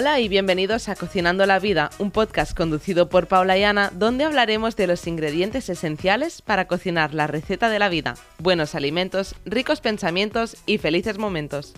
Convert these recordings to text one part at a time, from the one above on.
Hola y bienvenidos a Cocinando la Vida, un podcast conducido por Paula y Ana, donde hablaremos de los ingredientes esenciales para cocinar la receta de la vida, buenos alimentos, ricos pensamientos y felices momentos.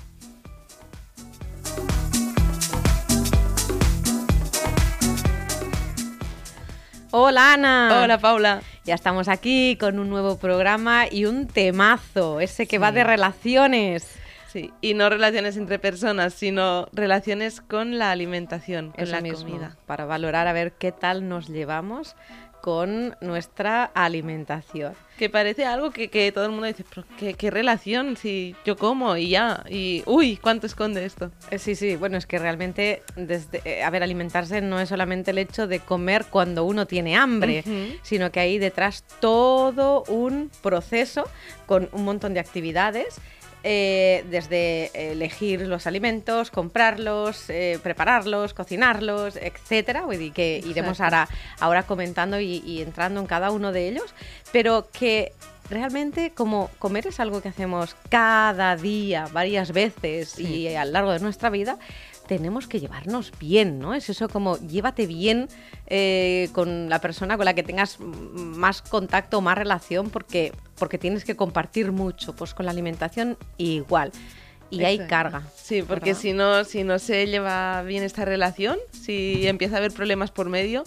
Hola Ana. Hola Paula. Ya estamos aquí con un nuevo programa y un temazo, ese que va de relaciones. Sí, y no relaciones entre personas, sino relaciones con la alimentación, con Eso la mismo, comida. Para valorar a ver qué tal nos llevamos con nuestra alimentación. Que parece algo que, que todo el mundo dice, pero ¿qué, qué relación? Si yo como y ya, y uy, ¿cuánto esconde esto? Eh, Sí, sí, bueno, es que realmente, desde, eh, a ver, alimentarse no es solamente el hecho de comer cuando uno tiene hambre, Ujú. sino que hay detrás todo un proceso con un montón de actividades. Eh, desde elegir los alimentos, comprarlos, eh, prepararlos, cocinarlos, etcétera, que iremos ahora, ahora comentando y, y entrando en cada uno de ellos, pero que realmente como comer es algo que hacemos cada día, varias veces y a lo largo de nuestra vida, tenemos que llevarnos bien, ¿no? Es eso como llévate bien eh, con la persona con la que tengas más contacto, más relación, porque, porque tienes que compartir mucho, pues con la alimentación igual. Y hay carga. Sí, porque ¿verdad? si no, si no se lleva bien esta relación, si empieza a haber problemas por medio,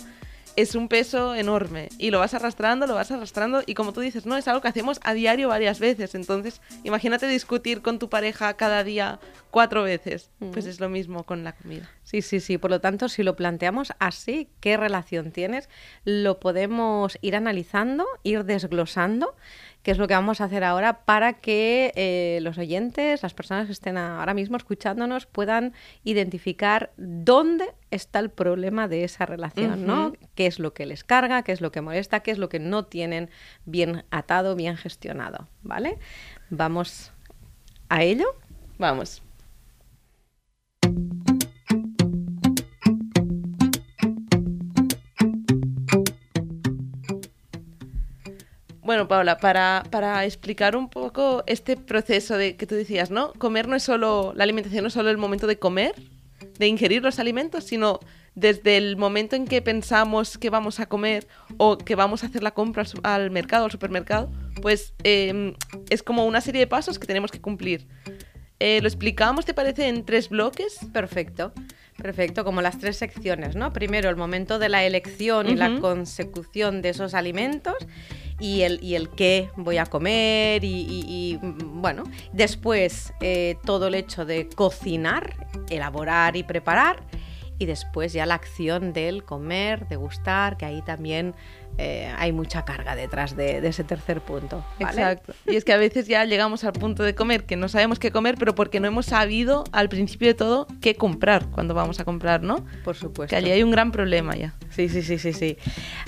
es un peso enorme. Y lo vas arrastrando, lo vas arrastrando. Y como tú dices, no, es algo que hacemos a diario varias veces. Entonces, imagínate discutir con tu pareja cada día cuatro veces. Pues Ujú. es lo mismo con la comida. Sí, sí, sí. Por lo tanto, si lo planteamos así, ¿qué relación tienes? Lo podemos ir analizando, ir desglosando, que es lo que vamos a hacer ahora para que eh, los oyentes, las personas que estén ahora mismo escuchándonos, puedan identificar dónde está el problema de esa relación, ¿no? ¿Qué es lo que les carga, qué es lo que molesta, qué es lo que no tienen bien atado, bien gestionado, ¿vale? Vamos a ello. Vamos. Bueno, Paula, para, para explicar un poco este proceso de que tú decías, ¿no? Comer no es solo, la alimentación no es solo el momento de comer, de ingerir los alimentos, sino desde el momento en que pensamos que vamos a comer o que vamos a hacer la compra al, mercado, al supermercado, pues eh, es como una serie de pasos que tenemos que cumplir. Eh, ¿Lo explicamos, te parece, en tres bloques? Perfecto, perfecto, como las tres secciones, ¿no? Primero el momento de la elección y la consecución de esos alimentos y el, y el qué voy a comer y, mm, bueno, después eh, todo el hecho de cocinar, elaborar y preparar y después ya la acción del comer, degustar, que ahí también eh, hay mucha carga detrás de, de ese tercer punto. ¿vale? Exacto. Y es que a veces ya llegamos al punto de comer que no sabemos qué comer, pero porque no hemos sabido al principio de todo qué comprar cuando vamos a comprar, ¿no? Por supuesto. Que allí hay un gran problema ya. Sí, sí, sí, sí, sí.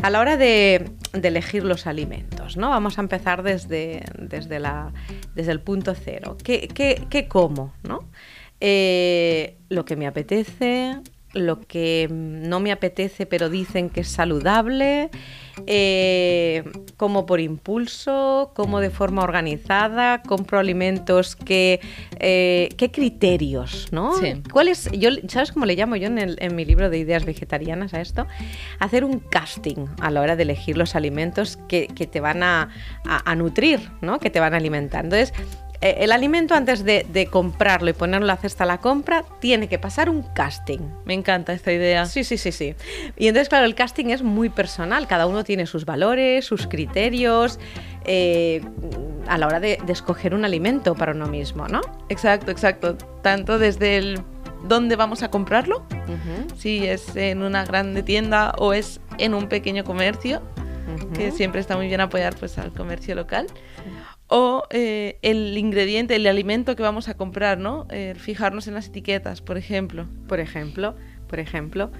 A la hora de, de elegir los alimentos, ¿no? Vamos a empezar desde, desde, la, desde el punto cero. ¿Qué, qué, qué como, no? Eh, lo que me apetece, lo que no me apetece pero dicen que es saludable, eh, como por impulso, como de forma organizada, compro alimentos que... eh, ¿Qué criterios, no? Sí. ¿Cuál es, yo, ¿Sabes cómo le llamo yo en, el- en mi libro de ideas vegetarianas a esto? Hacer un casting a la hora de elegir los alimentos que, que te van a, a- a nutrir, ¿no? Que te van a alimentar. Entonces, eh, el alimento antes de, de comprarlo y ponerlo la cesta a la compra, tiene que pasar un casting. Me encanta esta idea. Sí, sí, sí, sí. Y entonces, claro, el casting es muy personal. Cada uno tiene sus valores, sus criterios eh, a la hora de, de escoger un alimento para uno mismo, ¿no? Exacto, exacto. Tanto desde el dónde vamos a comprarlo, Ujú, si es en una grande tienda o es en un pequeño comercio, que siempre está muy bien apoyar pues al comercio local. O eh, el ingrediente, el alimento que vamos a comprar, ¿no? Eh, fijarnos en las etiquetas, por ejemplo. Por ejemplo, por ejemplo.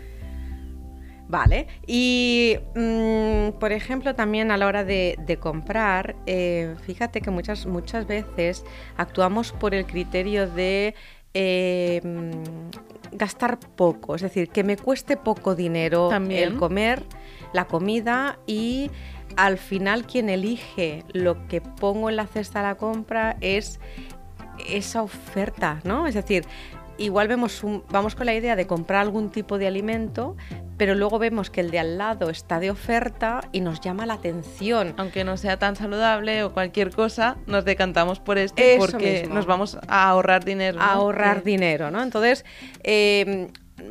Vale. Y, mm, por ejemplo, también a la hora de, de comprar, eh, fíjate que muchas, muchas veces actuamos por el criterio de eh, mm, gastar poco, es decir, que me cueste poco dinero También. el comer, la comida y al final quien elige lo que pongo en la cesta de la compra es esa oferta, ¿no? Es decir, igual vemos un- vamos con la idea de comprar algún tipo de alimento, pero luego vemos que el de al lado está de oferta y nos llama la atención. Aunque no sea tan saludable o cualquier cosa, nos decantamos por este Eso porque mismo. nos vamos a ahorrar dinero. a ¿no? ahorrar dinero, ¿no? Entonces, eh,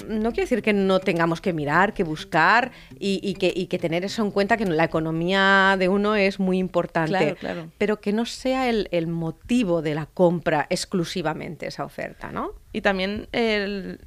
no quiere decir que no tengamos que mirar, que buscar y, y que, y que tener eso en cuenta, que la economía de uno es muy importante, Claro, claro. pero que no sea el, el motivo de la compra exclusivamente esa oferta, ¿no? Y también el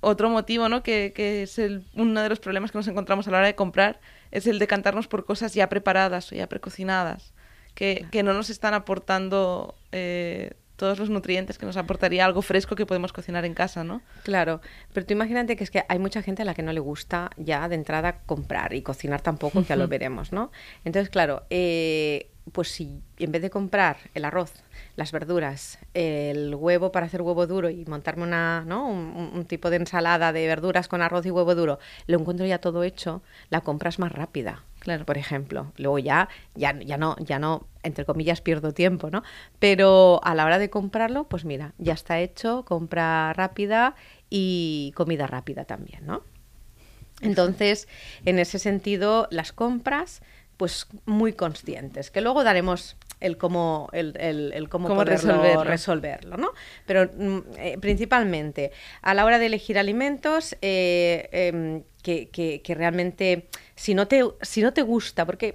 otro motivo, ¿no? Que, que es el- uno de los problemas que nos encontramos a la hora de comprar, es el decantarnos por cosas ya preparadas o ya precocinadas, que, que no nos están aportando eh, todos los nutrientes que nos aportaría algo fresco que podemos cocinar en casa, ¿no? Claro, pero tú imagínate que es que hay mucha gente a la que no le gusta ya de entrada comprar y cocinar tampoco, que ya lo veremos, ¿no? Entonces, claro, eh, pues si en vez de comprar el arroz, las verduras, el huevo para hacer huevo duro y montarme una, ¿no? un, un- un tipo de ensalada de verduras con arroz y huevo duro, lo encuentro ya todo hecho, la compra es más rápida. Claro. Por ejemplo, luego ya, ya, ya no, ya no, entre comillas, pierdo tiempo, ¿no? Pero a la hora de comprarlo, pues mira, ya está hecho, compra rápida y comida rápida también, ¿no? Entonces, en ese sentido, las compras, pues muy conscientes, que luego daremos el cómo, el, el- el cómo, Cómo poderlo resolverlo. resolverlo, ¿no? Pero mm, eh, principalmente, a la hora de elegir alimentos, eh, em, que, que- que realmente, si no, te, si no te gusta, porque...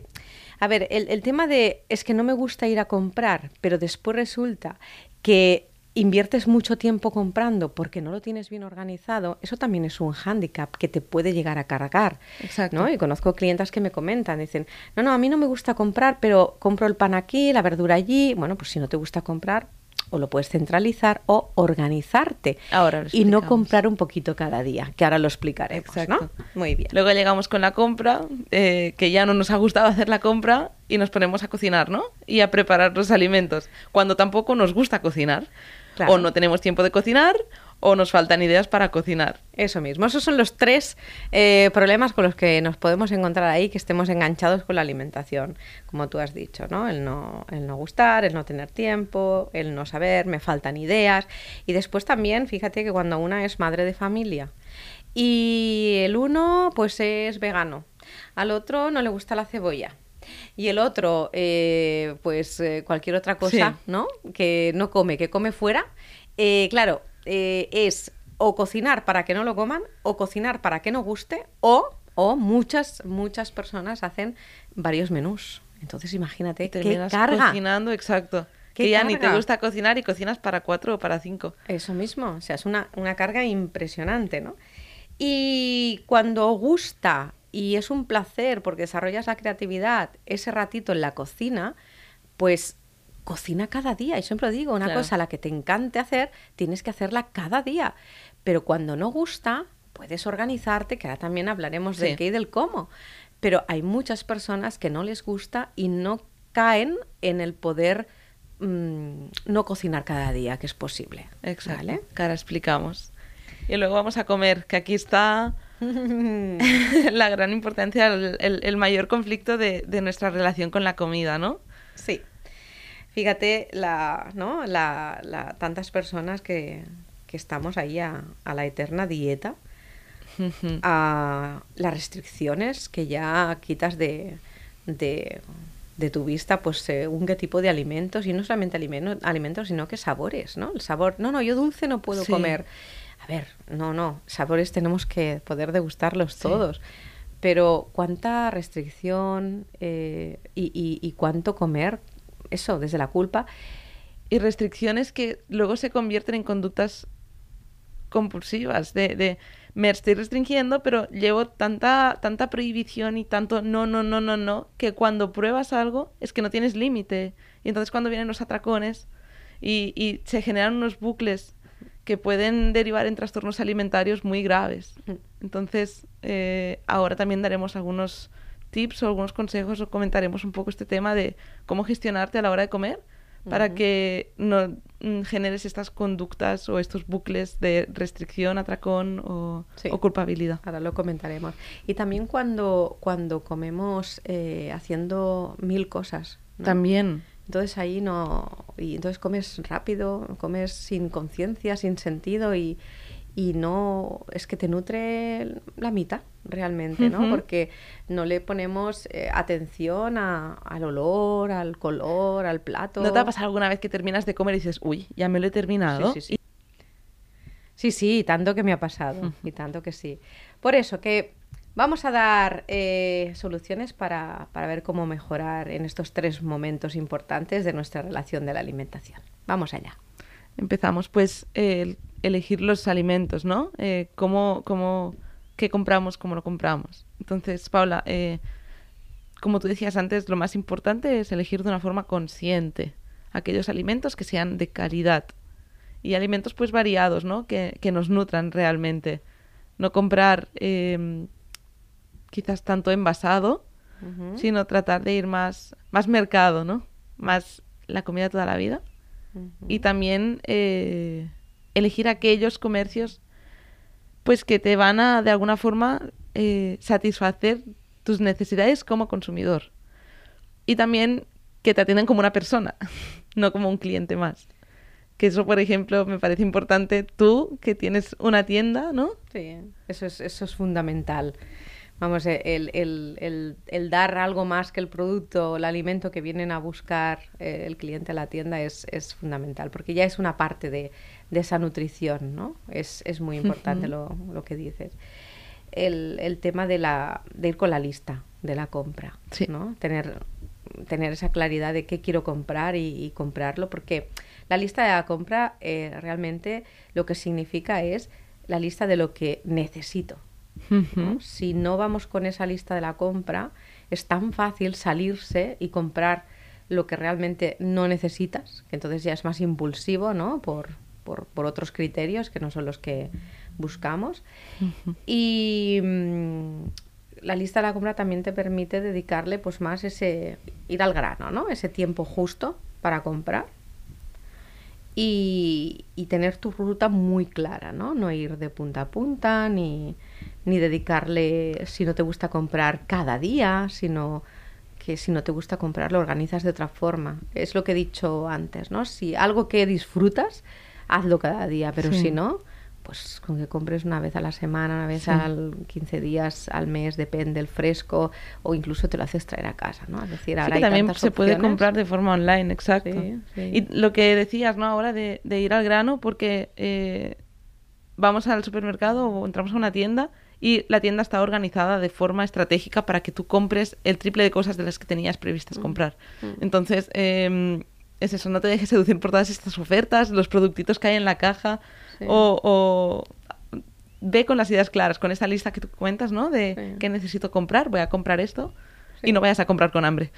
A ver, el, el tema de es que no me gusta ir a comprar, pero después resulta que inviertes mucho tiempo comprando porque no lo tienes bien organizado, eso también es un hándicap que te puede llegar a cargar. Exacto. ¿no? Y conozco clientas que me comentan, dicen, no, no, a mí no me gusta comprar, pero compro el pan aquí, la verdura allí. Bueno, pues si no te gusta comprar, o lo puedes centralizar o organizarte. Ahora lo y no comprar un poquito cada día, que ahora lo Exacto. ¿no? Muy bien. Luego llegamos con la compra, eh, que ya no nos ha gustado hacer la compra y nos ponemos a cocinar, ¿no? Y a preparar los alimentos, cuando tampoco nos gusta cocinar. Claro. O no tenemos tiempo de cocinar o nos faltan ideas para cocinar. Eso mismo, esos son los tres eh, problemas con los que nos podemos encontrar ahí, que estemos enganchados con la alimentación, como tú has dicho, ¿no? El no, el no gustar, el no tener tiempo, el no saber, me faltan ideas. Y después también, fíjate que cuando una es madre de familia y el uno pues es vegano, al otro no le gusta la cebolla. Y el otro, eh, pues eh, cualquier otra cosa, Sí. ¿no? Que no come, que come fuera. Eh, claro, es o cocinar para que no lo coman, o cocinar para que no guste, o, o muchas, muchas personas hacen varios menús. Entonces imagínate Y qué terminas carga. cocinando, exacto. Que ya ni te gusta cocinar y cocinas para cuatro o para cinco. Eso mismo, o sea, es una, una carga impresionante, ¿no? Y cuando gusta y es un placer porque desarrollas la creatividad ese ratito en la cocina, pues cocina cada día. Y siempre digo, una Claro. cosa a la que te encante hacer, tienes que hacerla cada día. Pero cuando no gusta, puedes organizarte, que ahora también hablaremos del Sí. qué y del cómo. Pero hay muchas personas que no les gusta y no caen en el poder mm, no cocinar cada día, que es posible. Exacto. ¿Vale? Que ahora explicamos. Y luego vamos a comer, que aquí está la gran importancia, el, el- el mayor conflicto de, de nuestra relación con la comida, ¿no? Sí. Fíjate, la, ¿no? la, la- tantas personas que, que estamos ahí a, a la eterna dieta, a las restricciones que ya quitas de, de, de tu vista, pues según qué tipo de alimentos, y no solamente alimentos, alimentos, sino que sabores, ¿no? El sabor, no, no, yo dulce no puedo Sí. comer. A ver, no, no, sabores tenemos que poder degustarlos Sí. todos. Pero cuánta restricción eh, y, y- y cuánto comer, eso, desde la culpa. Y restricciones que luego se convierten en conductas compulsivas, de, de me estoy restringiendo, pero llevo tanta, tanta prohibición y tanto no, no, no, no, no, que cuando pruebas algo es que no tienes límite. Y entonces cuando vienen los atracones y, y se generan unos bucles que pueden derivar en trastornos alimentarios muy graves. Entonces, eh, ahora también daremos algunos tips o algunos consejos o comentaremos un poco este tema de cómo gestionarte a la hora de comer para que no mm, generes estas conductas o estos bucles de restricción, atracón o, culpabilidad. Ahora lo comentaremos. Y también cuando, cuando comemos eh, haciendo mil cosas. También. Entonces ahí no... Y entonces comes rápido, comes sin conciencia, sin sentido y, y no es que te nutre la mitad realmente, ¿no? Porque no le ponemos eh, atención al olor, al color, al plato. ¿No te ha pasado alguna vez que terminas de comer y dices, uy, ya me lo he terminado? Sí, sí, sí. Sí, sí, tanto que me ha pasado, y tanto que sí. Por eso que vamos a dar eh, soluciones para, para ver cómo mejorar en estos tres momentos importantes de nuestra relación de la alimentación. Vamos allá. Empezamos, pues, el elegir los alimentos, ¿no? Eh, cómo, cómo, qué compramos, cómo lo compramos. Entonces, Paula, eh, como tú decías antes, lo más importante es elegir de una forma consciente aquellos alimentos que sean de calidad y alimentos pues variados, ¿no? Que, que nos nutran realmente. No comprar em, quizás tanto envasado, sino tratar de ir más, más mercado, ¿no? Más la comida toda la vida. Y también eh, elegir aquellos comercios pues que te van a de alguna forma eh, satisfacer tus necesidades como consumidor. Y también que te atiendan como una persona no como un cliente más. Que eso por ejemplo me parece importante. Tú que tienes una tienda no sí eso es eso es fundamental vamos, el, el, el, dar algo más que el producto, el alimento que vienen a buscar eh, el cliente a la tienda es, es, fundamental, porque ya es una parte de, de esa nutrición, ¿no? Es, es muy importante lo, lo, que dices. El, el, tema de, la, de ir con la lista de la compra, ¿no? Tener, tener esa claridad de qué quiero comprar y, comprarlo, porque la lista de la compra eh, realmente lo que significa es la lista de lo que necesito. Si no vamos con esa lista de la compra, es tan fácil salirse y comprar lo que realmente no necesitas, que entonces ya es más impulsivo, ¿no? Por, por, otros criterios que no son los que buscamos. Y mm, la lista de la compra también te permite dedicarle pues más ese ir al grano, ¿no? Ese tiempo justo para comprar. Y, y tener tu ruta muy clara, ¿no? No ir de punta a punta, ni, ni dedicarle, si no te gusta comprar cada día, sino que si no te gusta comprar lo organizas de otra forma. Es lo que he dicho antes, ¿no? Si algo que disfrutas, hazlo cada día, pero si no, pues con que compres una vez a la semana, una vez al 15 días, al mes, depende el fresco, o incluso te lo haces traer a casa, ¿no? Es decir, ahora también se puede comprar de forma online, exacto. Y lo que decías, ¿no? Ahora de, ir al grano, porque eh, vamos al supermercado o entramos a una tienda y la tienda está organizada de forma estratégica para que tú compres el triple de cosas de las que tenías previstas mm. comprar. Mm. Entonces, eh, es eso, no te dejes seducir por todas estas ofertas, los productitos que hay en la caja o, ve con las ideas claras, con esta lista que tú cuentas, ¿no? De qué necesito comprar, voy a comprar esto y no vayas a comprar con hambre.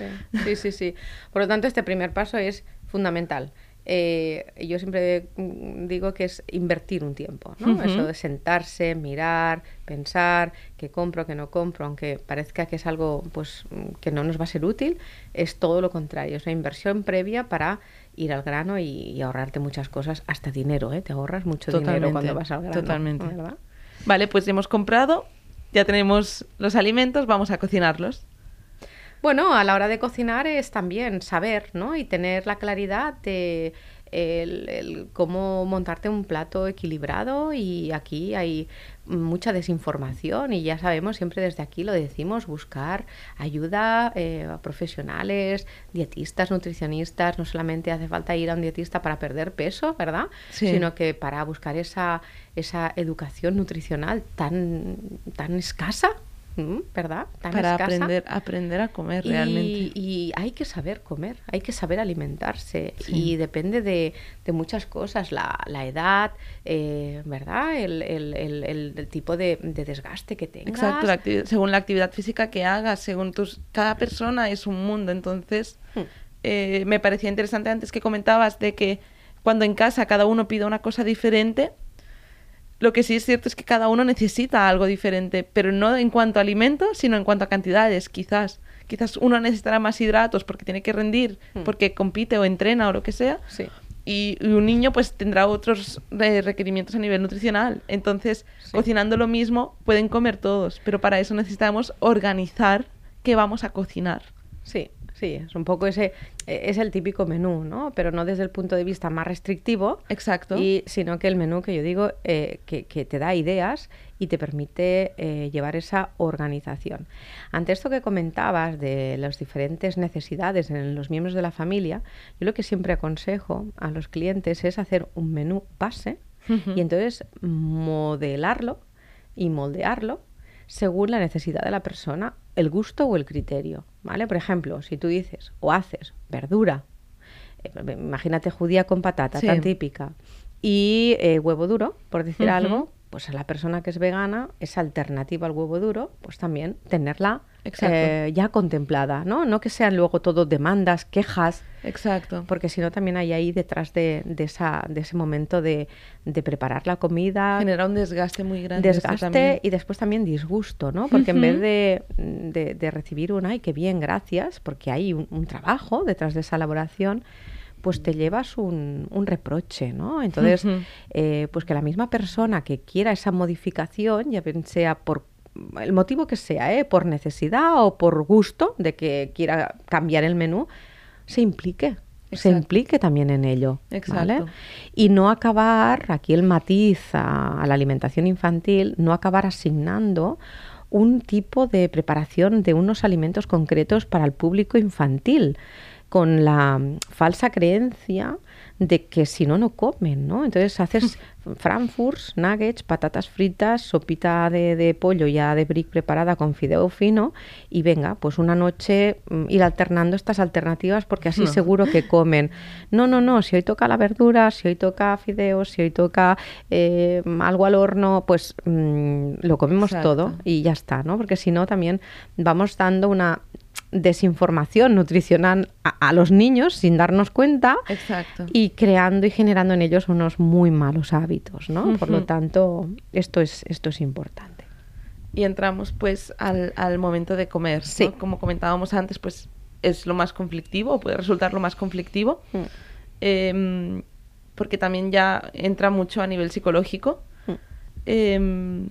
sí, sí, sí. Por lo tanto, este primer paso es fundamental. Eh, yo siempre digo que es invertir un tiempo, ¿no? Eso de sentarse, mirar, pensar, qué compro, qué no compro, aunque parezca que es algo pues que no nos va a ser útil, es todo lo contrario, es una inversión previa para ir al grano y, ahorrarte muchas cosas, hasta dinero, ¿eh? Te ahorras mucho dinero cuando vas al grano. Totalmente. Vale, pues hemos comprado, ya tenemos los alimentos, vamos a cocinarlos. Bueno, a la hora de cocinar es también saber, ¿no? Y tener la claridad de el, cómo montarte un plato equilibrado y aquí hay mucha desinformación y ya sabemos, siempre desde aquí lo decimos, buscar ayuda eh, a profesionales, dietistas, nutricionistas, no solamente hace falta ir a un dietista para perder peso, ¿verdad? Sino que para buscar esa, esa educación nutricional tan, tan escasa ¿verdad? Para aprender, aprender a comer realmente. Y hay que saber comer, hay que saber alimentarse. Y depende de, muchas cosas, la, edad, eh, ¿verdad? El, tipo de, desgaste que tengas. Exacto, según la actividad física que hagas, según tus... Cada persona es un mundo, entonces hmm. eh, me parecía interesante antes que comentabas de que cuando en casa cada uno pide una cosa diferente, Lo que sí es cierto es que cada uno necesita algo diferente, pero no en cuanto a alimentos, sino en cuanto a cantidades, quizás. Quizás uno necesitará más hidratos porque tiene que rendir, Mm. porque compite o entrena o lo que sea. Sí. Y, y un niño pues tendrá otros eh, requerimientos a nivel nutricional. Entonces, Sí. cocinando lo mismo, pueden comer todos, pero para eso necesitamos organizar qué vamos a cocinar. Sí, sí, es un poco ese, eh, es el típico menú, ¿no? Pero no desde el punto de vista más restrictivo, Exacto. y, sino que el menú que yo digo eh, que, que te da ideas y te permite eh, llevar esa organización. Ante esto que comentabas de las diferentes necesidades en los miembros de la familia, yo lo que siempre aconsejo a los clientes es hacer un menú base y entonces modelarlo y moldearlo según la necesidad de la persona, el gusto o el criterio, ¿vale? Por ejemplo, si tú dices o haces verdura, eh, imagínate judía con patata, Sí. tan típica, y eh, huevo duro, por decir algo, pues a la persona que es vegana, esa alternativa al huevo duro, pues también tenerla eh, ya contemplada, ¿no? No que sean luego todo demandas, quejas, Exacto. porque si no también hay ahí detrás de, de esa, de ese momento de, de preparar la comida, Genera un desgaste muy grande. desgaste y después también disgusto, ¿no? Porque en vez Ujú. de, de- de recibir un ay, qué bien, gracias, porque hay un, un trabajo detrás de esa elaboración, pues te llevas un, un reproche, ¿no? Entonces, eh, pues que la misma persona que quiera esa modificación, ya bien sea por el motivo que sea, ¿eh? por necesidad o por gusto de que quiera cambiar el menú, se implique. Se implique también en ello. ¿vale? Exacto. Y no acabar, aquí el matiz a, a la alimentación infantil, no acabar asignando un tipo de preparación de unos alimentos concretos para el público infantil, con la mm, falsa creencia de que si no, no comen, ¿no? Entonces haces frankfurts, nuggets, patatas fritas, sopita de, de pollo ya de brick preparada con fideo fino y venga, pues una noche mm, ir alternando estas alternativas porque así No. seguro que comen. No, no, no, si hoy toca la verdura, si hoy toca fideos, si hoy toca eh, algo al horno, pues mm, lo comemos Exacto. todo y ya está, ¿no? Porque si no también vamos dando una desinformación nutricional a, a los niños sin darnos cuenta Exacto. y creando y generando en ellos unos muy malos hábitos, ¿no? Por lo tanto, esto es, esto es importante. Y entramos pues al, al momento de comer. ¿no? Sí. Como comentábamos antes, pues es lo más conflictivo, o puede resultar lo más conflictivo, em, porque también ya entra mucho a nivel psicológico. Mm. Em,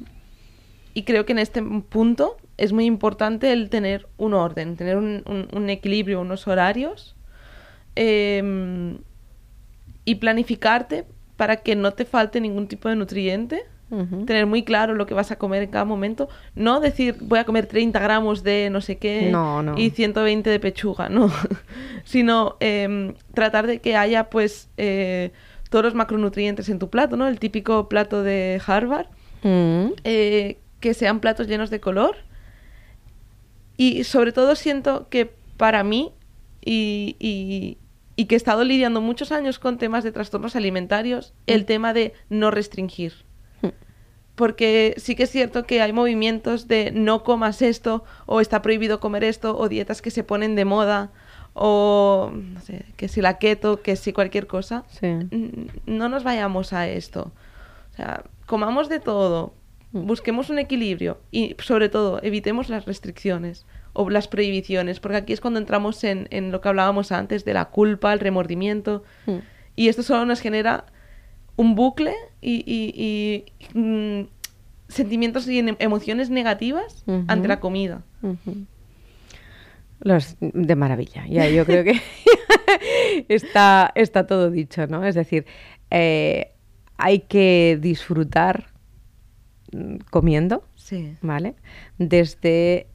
y creo que en este punto es muy importante el tener un orden, tener un, un- un equilibrio, unos horarios em, y planificarte para que no te falte ningún tipo de nutriente tener muy claro lo que vas a comer en cada momento. No decir voy a comer 30 gramos de no sé qué No, no. y 120 de pechuga, no. Sino em, tratar de que haya pues eh, todos los macronutrientes en tu plato, ¿no? El típico plato de Harvard. Mm. eh, que sean platos llenos de color. Y sobre todo siento que para mí, y, y- y que he estado lidiando muchos años con temas de trastornos alimentarios, el tema de no restringir. Mm. Porque sí que es cierto que hay movimientos de no comas esto, o está prohibido comer esto, o dietas que se ponen de moda, o no sé, que si la keto, que si cualquier cosa. Sí. No nos vayamos a esto. O sea, comamos de todo, Mm. Busquemos un equilibrio y sobre todo evitemos las restricciones o las prohibiciones, porque aquí es cuando entramos en, en lo que hablábamos antes de la culpa, el remordimiento, Mm. y esto solo nos genera un bucle y, y- y, mm, sentimientos y em- emociones negativas ante la comida. Los de maravilla. Ya, yo creo que está, está todo dicho, ¿no? Es decir, eh, hay que disfrutar comiendo, Sí. ¿vale? Desde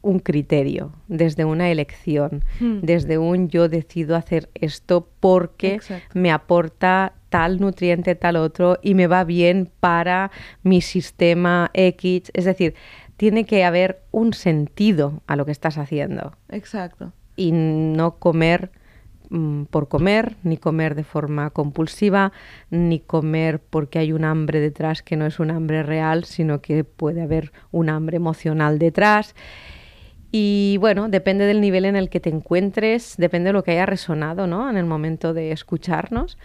un criterio, desde una elección, Hmm. desde un yo decido hacer esto porque Exacto. me aporta tal nutriente, tal otro y me va bien para mi sistema X. Es decir, tiene que haber un sentido a lo que estás haciendo Exacto. y no comer mm, por comer, ni comer de forma compulsiva, ni comer porque hay un hambre detrás que no es un hambre real, sino que puede haber un hambre emocional detrás. Y bueno, depende del nivel en el que te encuentres, depende de lo que haya resonado ¿no? en el momento de escucharnos.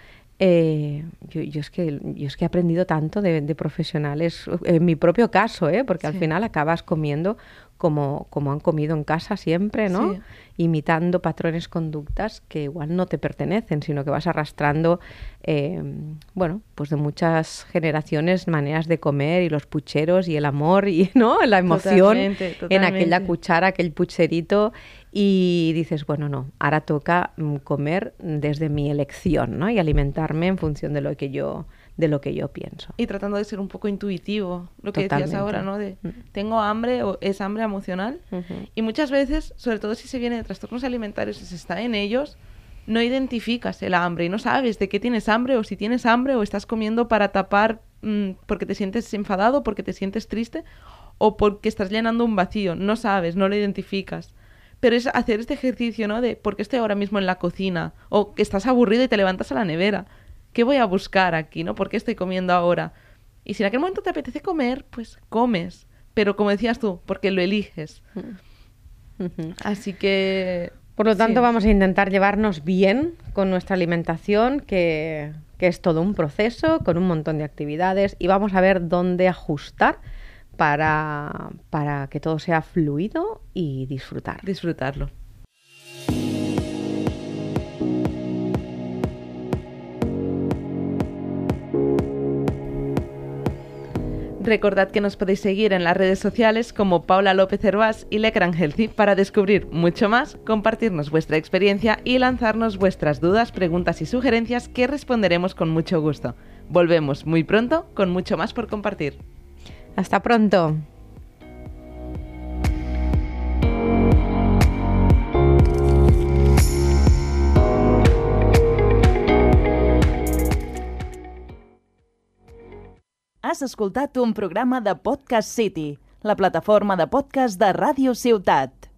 Eh, yo, es que, yo es que he aprendido tanto de, profesionales, en mi propio caso, ¿eh? porque al final acabas comiendo como, como han comido en casa siempre, ¿no? Imitando patrones, conductas que igual no te pertenecen, sino que vas arrastrando, eh, bueno, pues de muchas generaciones maneras de comer y los pucheros y el amor y, ¿no? La emoción en aquella cuchara, aquel pucherito y dices, bueno, no, ahora toca mm, comer desde mi elección, ¿no? Y alimentarme en función de lo que yo de lo que yo pienso. Y tratando de ser un poco intuitivo, lo que decías ahora, ¿no? De mm. tengo hambre o es hambre emocional. Y muchas veces, sobre todo si se viene de trastornos alimentarios y se está en ellos, no identificas el hambre y no sabes de qué tienes hambre o si tienes hambre o estás comiendo para tapar mm, porque te sientes enfadado, porque te sientes triste o porque estás llenando un vacío. No sabes, no lo identificas. Pero es hacer este ejercicio, ¿no? De por qué estoy ahora mismo en la cocina o que estás aburrido y te levantas a la nevera ¿qué voy a buscar aquí, no? ¿Por qué estoy comiendo ahora? Y si en aquel momento te apetece comer, pues comes. Pero como decías tú, porque lo eliges. Así que... Por lo tanto, vamos a intentar llevarnos bien con nuestra alimentación, que, que, es todo un proceso, con un montón de actividades, y vamos a ver dónde ajustar para, para que todo sea fluido y disfrutar. Disfrutarlo. Recordad que nos podéis seguir en las redes sociales como Paula López Hervás y Lecran Healthy para descubrir mucho más, compartirnos vuestra experiencia y lanzarnos vuestras dudas, preguntas y sugerencias que responderemos con mucho gusto. Volvemos muy pronto con mucho más por compartir. Hasta pronto. Has escoltat un programa de Podcast City, la plataforma de podcast de Ràdio Ciutat.